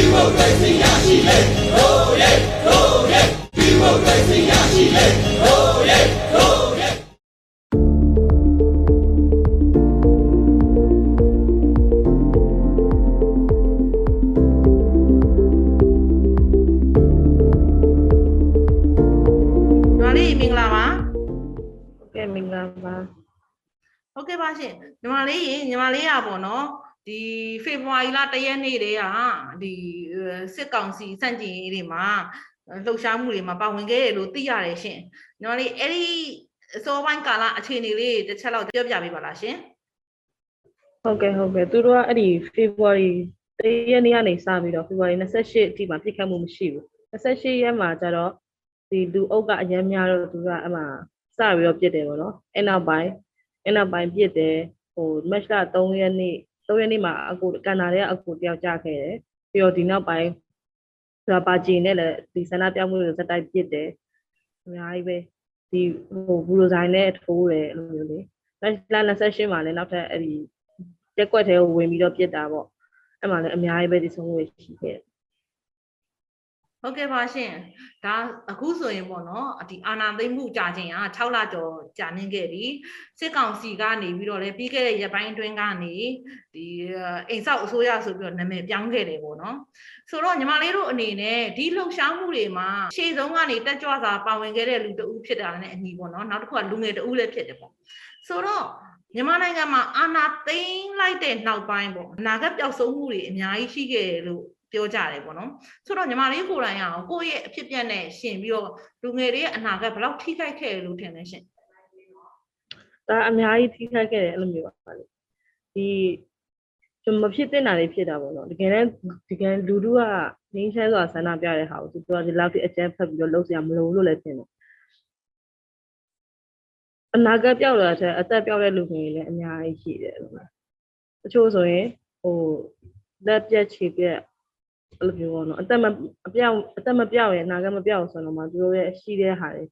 ညီမလေးမင်္ဂလာပါကဲမင်္ဂလာပါဟုတ်ကဲ့ပါရှင်ညီမလေးရေညီမလေးရပါတော့ ဒီဖေဖော်ဝါရီလတရက်နေ့တည်းကဒီအဲစစ်ကောင်စီစန့်ကျင်ရေးတွေမှာလှုပ်ရှားမှုတွေမှာပါဝင်ခဲ့တယ်လို့သိရတယ်ရှင်ညီမလေးအဲ့ဒီအစောပိုင်းကာလအခြေအနေလေးတစ်ချက်လောက်ပြောပြပေးပါလားရှင်ဟုတ်ကဲ့ဟုတ်ကဲ့သူတို့ကအဲ့ဒီ February တရက်နေ့ကနေစပြီးတော့ February 28အထိမှာပြစ်ခတ်မှုမရှိဘူး28ရက်မှာကျတော့ဒီလူအုပ်ကအရင်များတော့သူကအမှစပြီးတော့ပြစ်တယ်ပေါ့နော်အဲ့နောက်ပိုင်းအဲ့နောက်ပိုင်းပြစ်တယ်ဟို match လ3ရက်နေ့ 3ရက်နေ့မှာအကူကန်နာတွေကအကူတယောက်ကြခဲ့တယ်ပြီးတော့ဒီနောက်ပိုင်းဒါပါဂျီနဲ့လည်းဒီဆန္ဒပြမှုတွေစတိုက်ပြစ်တယ်အများကြီးပဲဒီဟိုဘူလိုဇိုင်းနဲ့ထိုးတယ်အဲ့လိုမျိုးလေ match လ28မှာလည်းနောက်ထပ်အဲ့ဒီတက်ကွက်ထဲကိုဝင်ပြီးတော့ပြစ်တာပေါ့အဲ့မှာလည်းအများကြီးပဲဒီဆုံးဝေရှိခဲ့တယ် ဟုတ်ကဲ့ပါရှင်ဒါအခုဆိုရင်ပေါ့နော်ဒီအာနာသိမ့်မှုကြာခြင်းက6လကျော်ကြာနေခဲ့ပြီစစ်ကောင်စီကနေပြီးတော့လေပြီးခဲ့တဲ့ရက်ပိုင်းအတွင်းကနေဒီအိမ်ဆောက်အစိုးရဆိုပြီးတော့နာမည်ပြောင်းခဲ့တယ်ပေါ့နော်ဆိုတော့ညီမလေးတို့အနေနဲ့ဒီလှုပ်ရှားမှုတွေမှာရှေ့ဆုံးကနေတက်ကြွစွာပါဝင်ခဲ့တဲ့လူတဦးဖြစ်တာနဲ့အညီပေါ့နော်နောက်တစ်ခုကလူငယ်တဦးလည်းဖြစ်တယ်ပေါ့ဆိုတော့မြန်မာနိုင်ငံမှာအာဏာသိမ်းလိုက်တဲ့နောက်ပိုင်းပေါ့အနာဂတ်ပျောက်ဆုံးမှုတွေအများကြီးရှိခဲ့တယ်လို့ ပြောကြတယ်ပေါ့နော်ဆိုတော့ညီမလေးကိုယ်တိုင်ကရောကိုယ့်ရဲ့အဖြစ်အပျက်နဲ့ရှင်ပြီးတော့လူငယ်တွေရဲ့အနာဂတ်ဘယ်လောက်ထိခိုက်ခဲ့တယ်လို့ထင်လဲရှင်ဒါအများကြီးထိခိုက်ခဲ့တယ်အဲ့လိုမျိုးပါလေဒီကျွန်မဖြစ်တဲ့နာတွေဖြစ်တာပေါ့နော်တကယ်တမ်းတကယ်လူတို့ကငင်းချဲဆိုတာဆန္ဒပြတဲ့ဟာကိုသူတို့ကဒီလောက်ထိအကျန်းဖက်ပြီးတော့လှုပ်စရာမလိုဘူးလို့လည်းထင်တယ်အနာဂတ်ပြောက်လာတဲ့အသက်ပြောက်တဲ့လူငယ်တွေလည်းအများကြီးရှိတယ်အဲ့လိုမျိုးတချို့ဆိုရင်ဟိုလက်ပြက်ခြေပြက် အဲ့လိုမျိုးပေါ့နော်အသက်မအပြောက်အသက်မပြောက်ရင်အနာဂတ်မပြောက်ဆိုတော့မှသူတို့ရဲ့ရှိတဲ့ဟာတွေ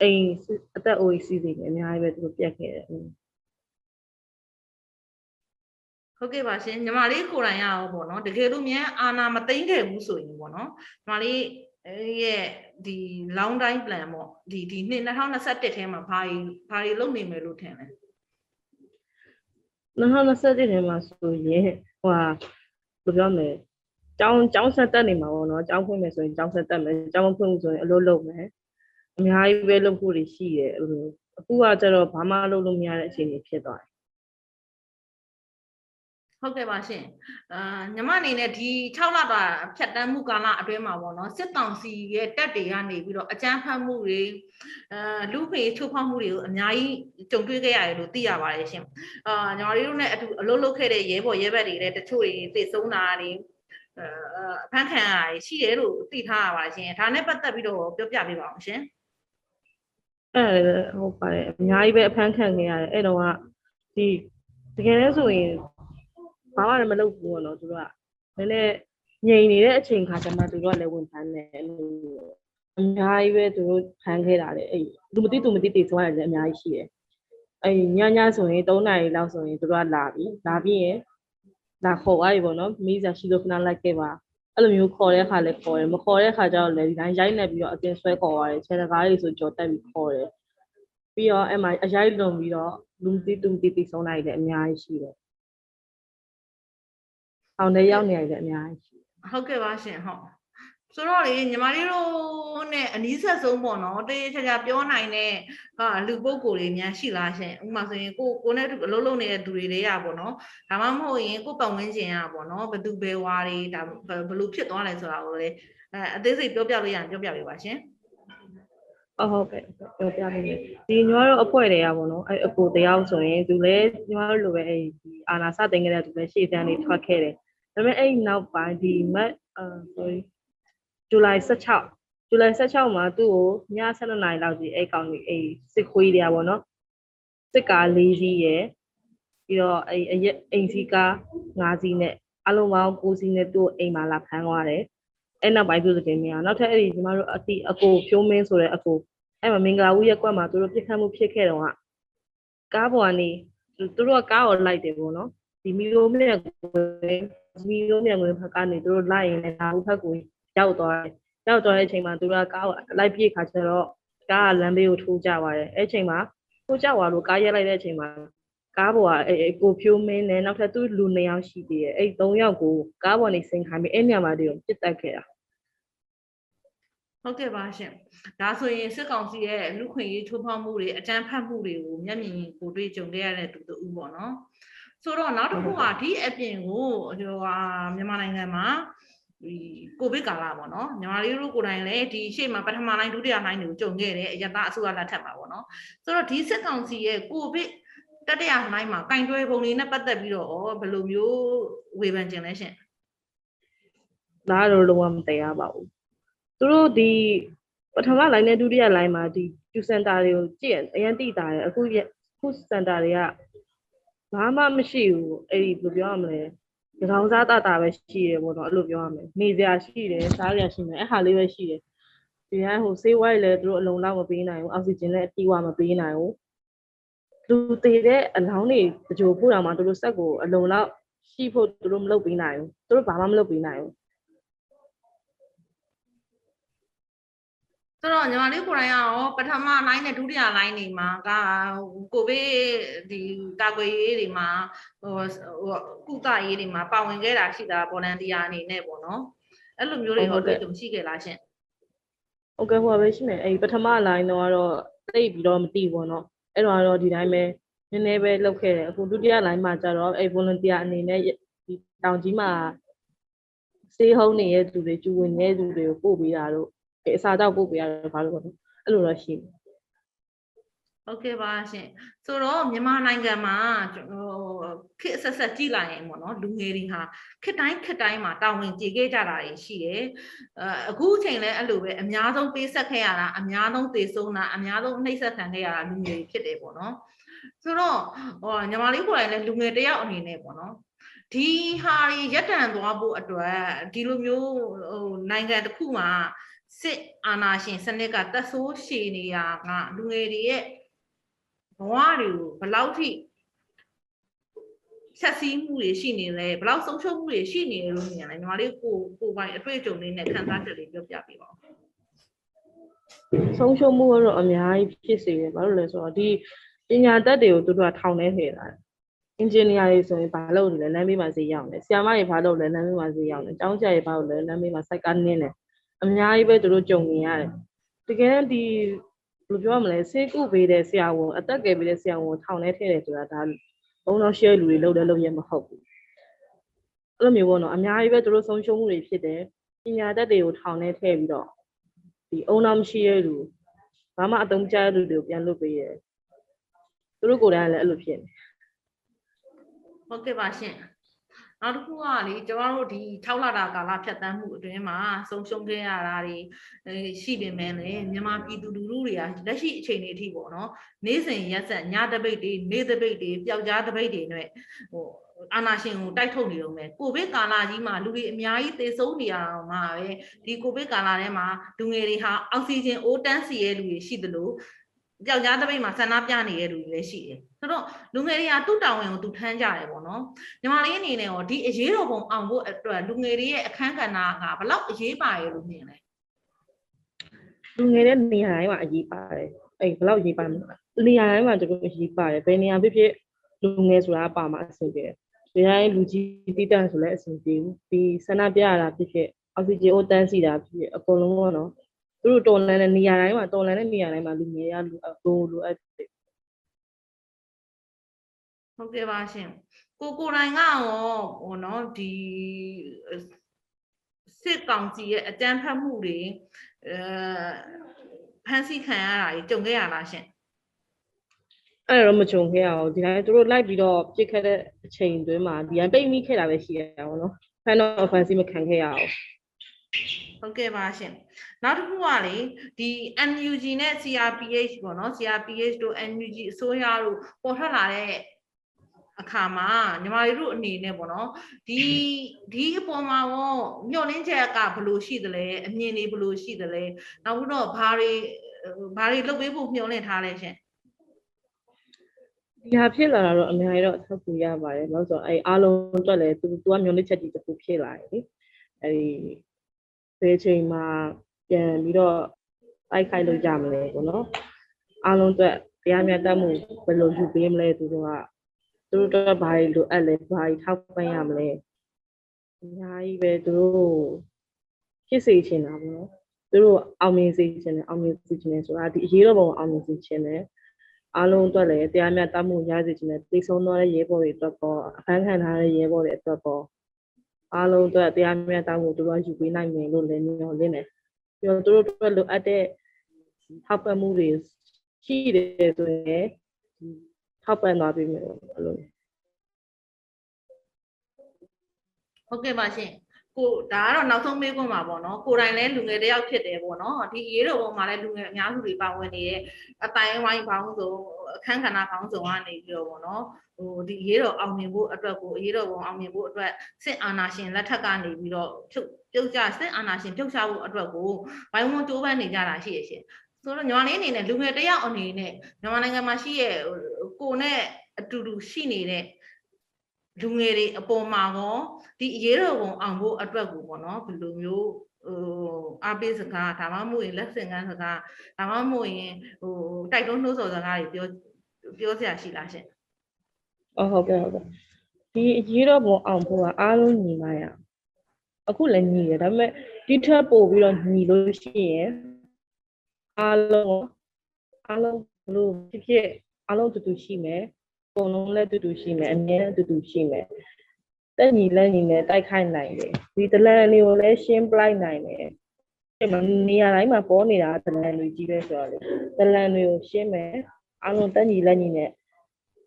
အိမ်အသက်အိုးစီးစီးနေအများကြီးပဲသူတို့ပြက်ခဲ့တယ်ဟုတ်ကဲ့ပါရှင်ညီမလေးကိုယ်တိုင်ကရောပေါ့နော်တကယ်လို့မြန်အာဏာမသိမ်းခဲ့ဘူးဆိုရင်ပေါ့နော်ညီမလေးရဲ့ဒီ long time plan ပေါ့ဒီဒီနှစ်2021ထဲမှာဘာကြီးဘာကြီးလုပ်နေမယ်လို့ထင်လဲ2021ထဲမှာဆိုရင်ဟိုဟာဘယ်လိုပြောမလဲ ကျောင်းကျောင်းဆက်တက်နေမှာပေါ့နော်ကျောင်းဖွင့်မယ်ဆိုရင်ကျောင်းဆက်တက်မယ်ကျောင်းမဖွင့်ဘူးဆိုရင်အလုပ်လုပ်မယ်အများကြီးပဲလုပ်ဖို့တွေရှိတယ်အဲ့လိုအခုကကျတော့ဘာမှလုပ်လို့မရတဲ့အခြေအနေဖြစ်သွားတယ်ဟုတ်ကဲ့ပါရှင်အာညီမအနေနဲ့ဒီ6လတာဖြတ်တန်းမှုကာလအတွင်းမှာပေါ့နော်စစ်တောင်စီရဲ့တက်တွေကနေပြီးတော့အကြမ်းဖက်မှုတွေအာလူဖေချိုးဖောက်မှုတွေကိုအများကြီးကြုံတွေ့ခဲ့ရတယ်လို့သိရပါတယ်ရှင်အာညီမလေးတို့နဲ့အတူအလုပ်လုပ်ခဲ့တဲ့ရဲဘော်ရဲဘက်တွေလည်းတချို့တွေသိဆုံးတာတွေ အာအဖမ်းခံရတာတွေရှိတယ်လို့သိထားရပါတယ်ရှင်ဒါနဲ့ပတ်သက်ပြီးတော့ပြောပြပေးပါအောင်ရှင်အဲ့ဒါလည်းဟုတ်ပါတယ်အများကြီးပဲအဖမ်းခံခဲ့ရတယ်အဲ့တော့ကဒီတကယ်လဲဆိုရင်ဘာမှလည်းမလုပ်ဘူးပေါ့နော်သူတို့ကနည်းနည်းငြိမ်နေတဲ့အချိန်ခါကျမှသူတို့ကလည်းဝင်ဖမ်းတယ်အဲ့လိုအများကြီးပဲသူတို့ဖမ်းခဲ့တာလေအဲ့လူမသိသူမသိတည်သွားတယ်လည်းအများကြီးရှိတယ်အဲ့ညညဆိုရင်3နာရီလောက်ဆိုရင်သူတို့ကလာပြီလာပြီးရင် လာခေါ်သွားပြီပေါ့နော်မိစားရှိလို့ခဏလိုက်ခဲ့ပါအဲ့လိုမျိုးခေါ်တဲ့ခါလည်းခေါ်တယ်မခေါ်တဲ့ခါကျတော့လည်းဒီတိုင်းရိုက်နေပြီးတော့အပြင်ဆွဲခေါ်သွားတယ်ခြေတကားလေးဆိုကြော်တက်ပြီးခေါ်တယ်ပြီးတော့အဲ့မှာအရိုက်လွန်ပြီးတော့လူမသိသူမသိတည်ဆုံးလိုက်တယ်အများကြီးရှိတယ်အောင်တဲ့ရောက်နေရတယ်အများကြီးရှိတယ်ဟုတ်ကဲ့ပါရှင်ဟုတ် ဆိုတော့လေညီမလေးတို့နဲ့အနီးဆက်ဆုံးပေါ့နော်တေးချာချာပြောနိုင်တဲ့ဟာလူပုဂ္ဂိုလ်တွေများရှိလားရှင်ဥပမာဆိုရင်ကိုကိုနဲ့အလုပ်လုပ်နေတဲ့သူတွေတွေကပေါ့နော်ဒါမှမဟုတ်ရင်ကိုပတ်ဝန်းကျင်ကပေါ့နော်ဘသူဘယ်ဝါတွေဒါဘယ်လိုဖြစ်သွားလဲဆိုတာကိုလေအဲအသေးစိတ်ပြောပြလို့ရရင်ပြောပြပေးပါရှင်ဟုတ်ဟုတ်ကဲ့ပြောပြပေးမယ်ဒီညီမတို့အဖွဲ့တွေကပေါ့နော်အဲ့အကိုတယောက်ဆိုရင်သူလည်းညီမတို့လိုပဲအဲ့ဒီအာနာစတင်ခဲ့တဲ့သူလည်းရှေ့တန်းနေထွက်ခဲ့တယ်ဒါပေမဲ့အဲ့နောက်ပိုင်းဒီမတ်အာ sorry ဇူလိုင်16ဇူလိုင်16မှာသူ့ကိုည7နာရီလောက်ကြီးအဲ့ကောင်ကြီးအဲ့စစ်ခွေးတွေကပေါ့နော်စစ်ကား၄စီးရယ်ပြီးတော့အဲ့အရက်အိမ်စီကား၅စီးနဲ့အလုံးပေါင်း9စီးနဲ့သူ့ကိုအိမ်မှာလာဖမ်းသွားတယ်အဲ့နောက်ပိုင်းပြုစတင်များနောက်ထပ်အဲ့ဒီညီမတို့အတိအကိုဖြိုးမင်းဆိုတဲ့အကိုအဲ့မှာမင်္ဂလာဦးရက်ကွက်မှာသူတို့ပြစ်ခတ်မှုဖြစ်ခဲ့တော့ကကားပေါ်ကနေသူတို့ကကားကိုလိုက်တယ်ပေါ့နော်ဒီမီလိုမြက်ကိုဇီလုံးမြန်ဝင်ဘက်ကနေသူတို့လိုက်ရင်လည်းဒါဘက်ကို ရောက်သွားတယ်ရောက်သွားတဲ့အချိန်မှာသူတို့ကကားကိုလိုက်ပြေးခါကျတော့ကားကလမ်းဘေးကိုထိုးကြသွားတယ်အဲ့အချိန်မှာထိုးကြသွားလို့ကားရက်လိုက်တဲ့အချိန်မှာကားပေါ်ကအဲအဲကိုဖြိုးမင်းနဲ့နောက်ထပ်သူ့လူနှစ်ယောက်ရှိသေးတယ်အဲ့သုံးယောက်ကိုကားပေါ်နေဆင်းခိုင်းပြီးအဲ့ညမှာတည်းကိုပြစ်တက်ခဲ့တာဟုတ်ကဲ့ပါရှင်ဒါဆိုရင်စစ်ကောင်စီရဲ့လူခွင့်ရေးချိုးဖောက်မှုတွေအကြမ်းဖက်မှုတွေကိုမျက်မြင်ကိုတွေ့ကြုံခဲ့ရတဲ့သူတူပေါ့နော်ဆိုတော့နောက်တစ်ခုကဒီအပြင်ကိုဟိုဟာမြန်မာနိုင်ငံမှာ ဒီကိုဗစ်ကာလပေါ့နော်မြန်မာလေးတို့ကိုယ်တိုင်လည်းဒီရှေ့မှာပထမလိုင်းဒုတိယလိုင်းတွေကိုကြုံခဲ့တယ်အရတာအစိုးရလက်ထက်မှာပေါ့နော်ဆိုတော့ဒီစစ်ကောင်စီရဲ့ကိုဗစ်တတိယလိုင်းမှာကင်တွဲပုံလေးနဲ့ပတ်သက်ပြီးတော့ဘယ်လိုမျိုးဝေဖန်ခြင်းလဲရှင်ဒါကတော့လုံးဝမတရားပါဘူးသူတို့ဒီပထမ line နဲ့ဒုတိယ line မှာဒီ Q center တွေကိုကြည့်ရင်အရင်တိတာတယ်အခုရအခု center တွေကဘာမှမရှိဘူးအဲ့ဒီဘယ်လိုပြောရမလဲ ဒီကောင်စားတတာပဲရှိတယ်ပေါ့နော်အဲ့လိုပြောရမယ်နေစရာရှိတယ်စားစရာရှိမယ်အဲ့ဟာလေးပဲရှိတယ်ဒီကဟိုဆေးဝါးလည်းသူတို့အလုံးလောက်မပေးနိုင်ဘူးအောက်ဆီဂျင်လည်းအတိအဝမပေးနိုင်ဘူးလူသေးတဲ့အလောင်းတွေကြိုဖို့တောင်မှသူတို့စက်ကိုအလုံးလောက်ရှိဖို့သူတို့မလုပ်ပေးနိုင်ဘူးသူတို့ဘာမှမလုပ်ပေးနိုင်ဘူး ဆိုတော့ညီမလေးကိုယ်တိုင်ကရောပထမ line နဲ့ဒုတိယ line တွေမှာကကိုဗစ်ဒီကာကွယ်ရေးတွေမှာဟိုဟိုကုသရေးတွေမှာပါဝင်ခဲ့တာရှိတာဗော်လန်တီယာအနေနဲ့ပေါ့နော်အဲ့လိုမျိုးတွေဟုရောတ်ကဲ့တွေ့ကြုံရှိခဲ့လားရှင်ဟုတ်ကဲ့ဟိုပါပဲရှိမယ်အဲ့ဒီပထမ line တော့ကတော့သိပ်ပြီးတော့မသိဘူးပေါ့နော်အဲ့တော့ကတော့ဒီတိုင်းပဲနည်းနည်းပဲလုပ်ခဲ့တယ်အခုဒုတိယ line မှာကျတော့အဲ့ volunteer အနေနဲ့ဒီတောင်ကြီးမှာ stay home နေတဲ့သူတွေကျူဝင်နေတဲ့သူတွေကိုပို့ပေးတာတို့ အဲ့အစားတော့ပို့ပေးရတော့ဘာလို့ပေါ့နော်အဲ့လိုတော့ရှိတယ်ဟုတ်ကဲ့ပါရှင်ဆိုတော့မြန်မာနိုင်ငံမှာဟိုခေတ်အဆက်ဆက်ကြည့်လိုက်ရင်ပေါ့နော်လူငယ်တွေဟာခေတ်တိုင်းခေတ်တိုင်းမှာတာဝန်ကျေခဲ့ကြတာတွေရှိတယ်အဲအခုအချိန်လဲအဲ့လိုပဲအများဆုံးပေးဆက်ခဲ့ရတာအများဆုံးသေဆုံးတာအများဆုံးနှိပ်စက်ခံခဲ့ရတာလူငယ်တွေဖြစ်တယ်ပေါ့နော်ဆိုတော့ဟိုညီမလေးကိုယ်တိုင်လည်းလူငယ်တစ်ယောက်အနေနဲ့ပေါ့နော်ဒီဟာတွေရက်တန်သွားဖို့အတွက်ဒီလိုမျိုးဟိုနိုင်ငံတစ်ခုမှာ စစ်အာဏာရှင်စနစ်ကတက်ဆိုးရှည်နေတာကလူငယ်တွေရဲ့ဘဝတွေကိုဘယ်လောက်ထိဆက်စည်းမှုတွေရှိနေလဲဘယ်လောက်ဆုံးရှုံးမှုတွေရှိနေလဲလို့မြင်လဲညီမလေးကိုကိုယ်ပိုင်အတွေ့အကြုံလေးနဲ့ခံစားချက်လေးပြောပြပေးပါဦးဆုံးရှုံးမှုကတော့အများကြီးဖြစ်စေတယ်ဘာလို့လဲဆိုတော့ဒီပညာတတ်တွေကိုသူတို့ကထောင်ထဲထည့်တာအင်ဂျင်နီယာတွေဆိုရင်ဘာလုပ်လဲလမ်းမေးမှာဈေးရောက်တယ်ဆရာမတွေဘာလုပ်လဲလမ်းမေးမှာဈေးရောက်တယ်ကျောင်းဆရာတွေဘာလုပ်လဲလမ်းမေးမှာစိုက်ကနင်းတယ် အများကြီးပဲသူတို့ကြုံနေရတယ်တကယ်ဒီဘယ်လိုပြောရမလဲဆေးကုပေးတဲ့ဆရာဝန်အသက်ကယ်ပေးတဲ့ဆရာဝန်ထောင်ထဲထည့်တယ်ဆိုတာဒါဘုံတော့ရှဲလူတွေလုပ်တယ်လုပ်ရမဟုတ်ဘူးအဲ့လိုမျိုးပေါ့နော်အများကြီးပဲသူတို့ဆုံးရှုံးမှုတွေဖြစ်တယ်ပညာတတ်တွေကိုထောင်ထဲထည့်ပြီးတော့ဒီအုံနောက်မရှိရဲ့လူဘာမှအသုံးချတဲ့လူတွေကိုပြန်လွတ်ပေးရတယ်သူတို့ကိုယ်တိုင်ကလည်းအဲ့လိုဖြစ်နေဟုတ်ကဲ့ပါရှင် နောက်တစ်ခုကလေကျမတို့ဒီ6လတာကာလဖြတ်တန်းမှုအတွင်းမှာဆုံးရှုံးခဲ့ရတာတွေအဲရှိပေမဲ့လည်းမြန်မာပြည်သူလူထုတွေကလက်ရှိအချိန်လေးအထိပေါ့နော်နေ့စဉ်ရက်ဆက်ညတပိတ်တွေနေ့တပိတ်တွေပျောက်ကြားတပိတ်တွေနဲ့ဟိုအာနာရှင်ကိုတိုက်ထုတ်နေတော့မယ်ကိုဗစ်ကာလကြီးမှာလူတွေအများကြီးသေဆုံးနေရတော့မှာပဲဒီကိုဗစ်ကာလထဲမှာလူငယ်တွေဟာအောက်ဆီဂျင်အိုးတန်းစီရဲ့လူတွေရှိသလို ပျောက်ကြားတပိတ်မှာဆန္ဒပြနေတဲ့လူတွေလည်းရှိတယ်ဆိုတော့လူငယ်တွေကသူ့တာဝန်ကိုသူထမ်းကြတယ်ပေါ့နော်ညီမလေးအနေနဲ့ရောဒီအရေးတော်ပုံအောင်ဖို့အတွက်လူငယ်တွေရဲ့အခန်းကဏ္ဍကဘယ်လောက်အရေးပါရဲ့လို့မြင်လဲလူငယ်တဲ့နေရာတိုင်းမှာအရေးပါတယ်အဲ့ဘယ်လောက်အရေးပါမလဲနေရာတိုင်းမှာသူတို့အရေးပါတယ်ဘယ်နေရာဖြစ်ဖြစ်လူငယ်ဆိုတာပါမှာအဆင်ပြေတယ်ဒီတိုင်းလူကြီးတိတန့်ဆိုလည်းအဆင်ပြေဘူးဒီဆန္ဒပြရတာဖြစ်ဖြစ်အောက်ဆီဂျင်အိုတန်းစီတာဖြစ်ဖြစ်အကုန်လုံးပေါ့နော် သူတို့တော်လန်တဲ့နေရာတိုင်းမှာတော်လန်တဲ့နေရာတိုင်းမှာလူငယ်ရလူအကုန်လိုအပ်တယ်ဟုတ်ကဲ့ပါရှင်ကိုကိုယ်တိုင်ကရောဟိုနော်ဒီစစ်ကောင်စီရဲ့အကြမ်းဖက်မှုတွေအဲဖမ်းဆီးခံရတာကြီးကြုံခဲ့ရလားရှင်အဲ့ဒါတော့မကြုံခဲ့ရအောင်ဒီတိုင်းသူတို့လိုက်ပြီးတော့ပြစ်ခတ်တဲ့အချိန်တွင်းမှာဒီတိုင်းပိတ်မိခဲ့တာပဲရှိရအောင်နော်ဖန်တော့ offensive မခံခဲ့ရအောင်ဟုတ်ကဲ့ပါရှင် နောက်တစ်ခုကလေဒီ NUG နဲ့ CRPH ပေါ့နော် CRPH တို့ NUG အစိုးရတို့ပေါ်ထွက်လာတဲ့အခါမှာညီမတို့အနေနဲ့ပေါ့နော်ဒီဒီအပေါ်မှာရောညှော်လင်းချက်ကဘယ်လိုရှိသလဲအမြင်တွေဘယ်လိုရှိသလဲနောက်ပြီးတော့ဘာတွေဘာတွေလုပ်ပေးဖို့မျှော်လင့်ထားလဲရှင်ဒီဟာဖြစ်လာတာတော့အများကြီးတော့အထောက်အကူရပါတယ်ဘာလို့လဲဆိုတော့အဲအားလုံးအတွက်လည်းသူသူကမျိုးလေးချက်ကြီးတစ်ခုဖြစ်လာတယ်လေအဲဒီဘယ်ချိန်မှာ ပြန်ပြီးတော့တိုက်ခိုက်လို့ရမလဲပေါ့နော်အားလုံးအတွက်တရားမျှတမှုဘယ်လိုယူပေးမလဲသူတို့ကသူတို့အတွက်ဘာတွေလိုအပ်လဲဘာတွေထောက်ပံ့ရမလဲအများကြီးပဲသူတို့ဖြစ်စေချင်တာပေါ့နော်သူတို့အောင်မြင်စေချင်တယ်အောင်မြင်စေချင်တယ်ဆိုတာဒီအရေးတော်ပုံအောင်မြင်စေချင်တယ်အားလုံးအတွက်လည်းတရားမျှတမှုရစေချင်တဲ့သိဆုံးသွားတဲ့ရဲဘော်တွေအတွက်ပေါ့အခန်းခံထားတဲ့ရဲဘော်တွေအတွက်ပေါ့အားလုံးအတွက်တရားမျှတမှုတို့ကယူပေးနိုင်မယ်လို့လည်းမျှော်လင့်တယ် ပြီးတော့တို့တို့အတွက်လိုအပ်တဲ့ထောက်ပံ့မှုတွေရှိတယ်ဆိုရင်ဒီထောက်ပံ့သွားပေးမယ်လို့အဲ့လိုဟုတ်ကဲ့ပါရှင် ကိုဒါကတော့နောက်ဆုံးမေးခွန်းပါပေါ့နော်ကိုယ်တိုင်လည်းလူငယ်တစ်ယောက်ဖြစ်တယ်ပေါ့နော်ဒီရေးတော်ပုံမှာလည်းလူငယ်အများစုတွေပါဝင်နေတယ်အတိုင်းဝိုင်းပေါင်းစုံအခန်းကဏ္ဍပေါင်းစုံကနေပြီးတော့ပေါ့နော်ဟိုဒီရေးတော်အောင်မြင်ဖို့အတွက်ကိုရေးတော်ပုံအောင်မြင်ဖို့အတွက်စစ်အာဏာရှင်လက်ထက်ကနေပြီးတော့ဖြုတ်ပြုတ်ကြစစ်အာဏာရှင်ပြုတ်ချဖို့အတွက်ကိုဘိုင်းဝန်းကြိုးပမ်းနေကြတာရှိရရှင်ဆိုတော့ညီမလေးအနေနဲ့လူငယ်တစ်ယောက်အနေနဲ့မြန်မာနိုင်ငံမှာရှိရဲ့ဟိုကိုနဲ့အတူတူရှိနေတဲ့ လူငယ်တွေအပေါ်မှာကောဒီအရေးတော်ပုံအောင်ဖို့အတွက်ကိုပေါ့နော်ဘယ်လိုမျိုးဟိုအားပေးစကားဒါမှမဟုတ်ရင်လက်ဆင့်ကမ်းစကားဒါမှမဟုတ်ရင်ဟိုတိုက်တွန်းနှိုးဆော်စကားတွေပြောပြောစရာရှိလားရှင်အော်ဟုတ်ကဲ့ဟုတ်ကဲ့ဒီအရေးတော်ပုံအောင်ဖို့ကအားလုံးညီမရအောင်အခုလည်းညီတယ်ဒါပေမဲ့ဒီထက်ပို့ပြီးတော့ညီလို့ရှိရင်အားလုံးအားလုံးဘလို့ဖြစ်ဖြစ်အားလုံးတူတူရှိမယ် ပုံလုံးလည်းတူတူရှိမယ်အမြဲတူတူရှိမယ်တက်ညီလက်ညီနဲ့တိုက်ခိုက်နိုင်တယ်ဒီတလန်လေးကိုလည်းရှင်းပလိုက်နိုင်တယ်ဒီမှာနေရာတိုင်းမှာပေါ်နေတာတလန်တွေကြီးပဲဆိုတော့လေတလန်တွေကိုရှင်းမယ်အားလုံးတက်ညီလက်ညီနဲ့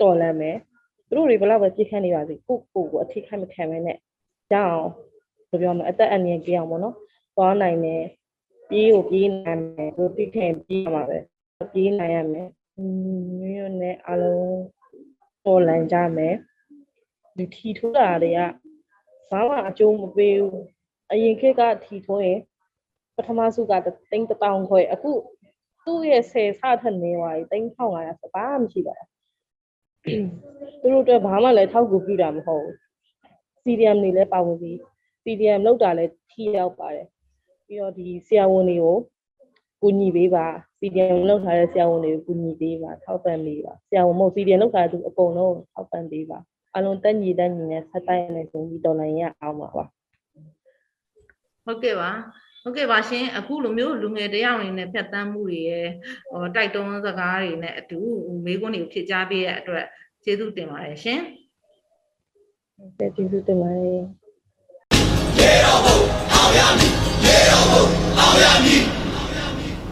တော်လန့်မယ်သူတို့တွေဘယ်လောက်ပဲပြစ်ခတ်နေပါစေကိုကိုကိုအထိခိုက်မခံမဲနဲ့ကြောင်းဘယ်ပြောမလဲအသက်အန္တရာယ်ကြီးအောင်ပေါ့နော်သွားနိုင်တယ်ပြေးကိုပြေးနိုင်မယ်သူတိထင်ပြေးရမှာပဲပြေးနိုင်ရမယ်อืมမျိုးနဲ့အလုံး ပေါ်လန်ကြမယ်ဒီထီထိုးတာတွေကဘာမှအကျိုးမပေးဘူးအရင်ခေတ်ကထီထိုးရင်ပထမစုကတိန်းတောင်ခွဲအခုသူ့ရဲ့ဆယ်ဆထက်နေသွားပြီတိန်း1500စပါးမရှိပါဘူးသူတို့အတွက်ဘာမှလည်းထောက်ကူပြုတာမဟုတ်ဘူး CDM တွေလည်းပါဝင်ပြီး CDM လောက်တာလည်းထိရောက်ပါတယ်ပြီးတော့ဒီဆရာဝန်တွေကိုကူညီပေးပါ CDM လောက်ထားတဲ့ဆရာဝန်တွေကိုကူညီပေးပါထောက်ပံ့ပေးပါဆရာဝန်မဟုတ် CDM လောက်ထားတဲ့သူအကုန်လုံးထောက်ပံ့ပေးပါအလုံးတက်ညီတက်ညီနဲ့ဆက်တိုက်နေဆုံးပြီးတော်လိုင်းရအောင်ပါပါဟုတ်ကဲ့ပါဟုတ်ကဲ့ပါရှင်အခုလိုမျိုးလူငယ်တယောက်အနေနဲ့ဖြတ်တန်းမှုတွေရယ်ဟိုတိုက်တွန်းစကားတွေနဲ့အတူမေးခွန်းတွေကိုဖြည့်ကြားပေးတဲ့အတွက်ကျေးဇူးတင်ပါတယ်ရှင်ကျေးဇူးတင်ပါတယ်ရေတော်ဘုံ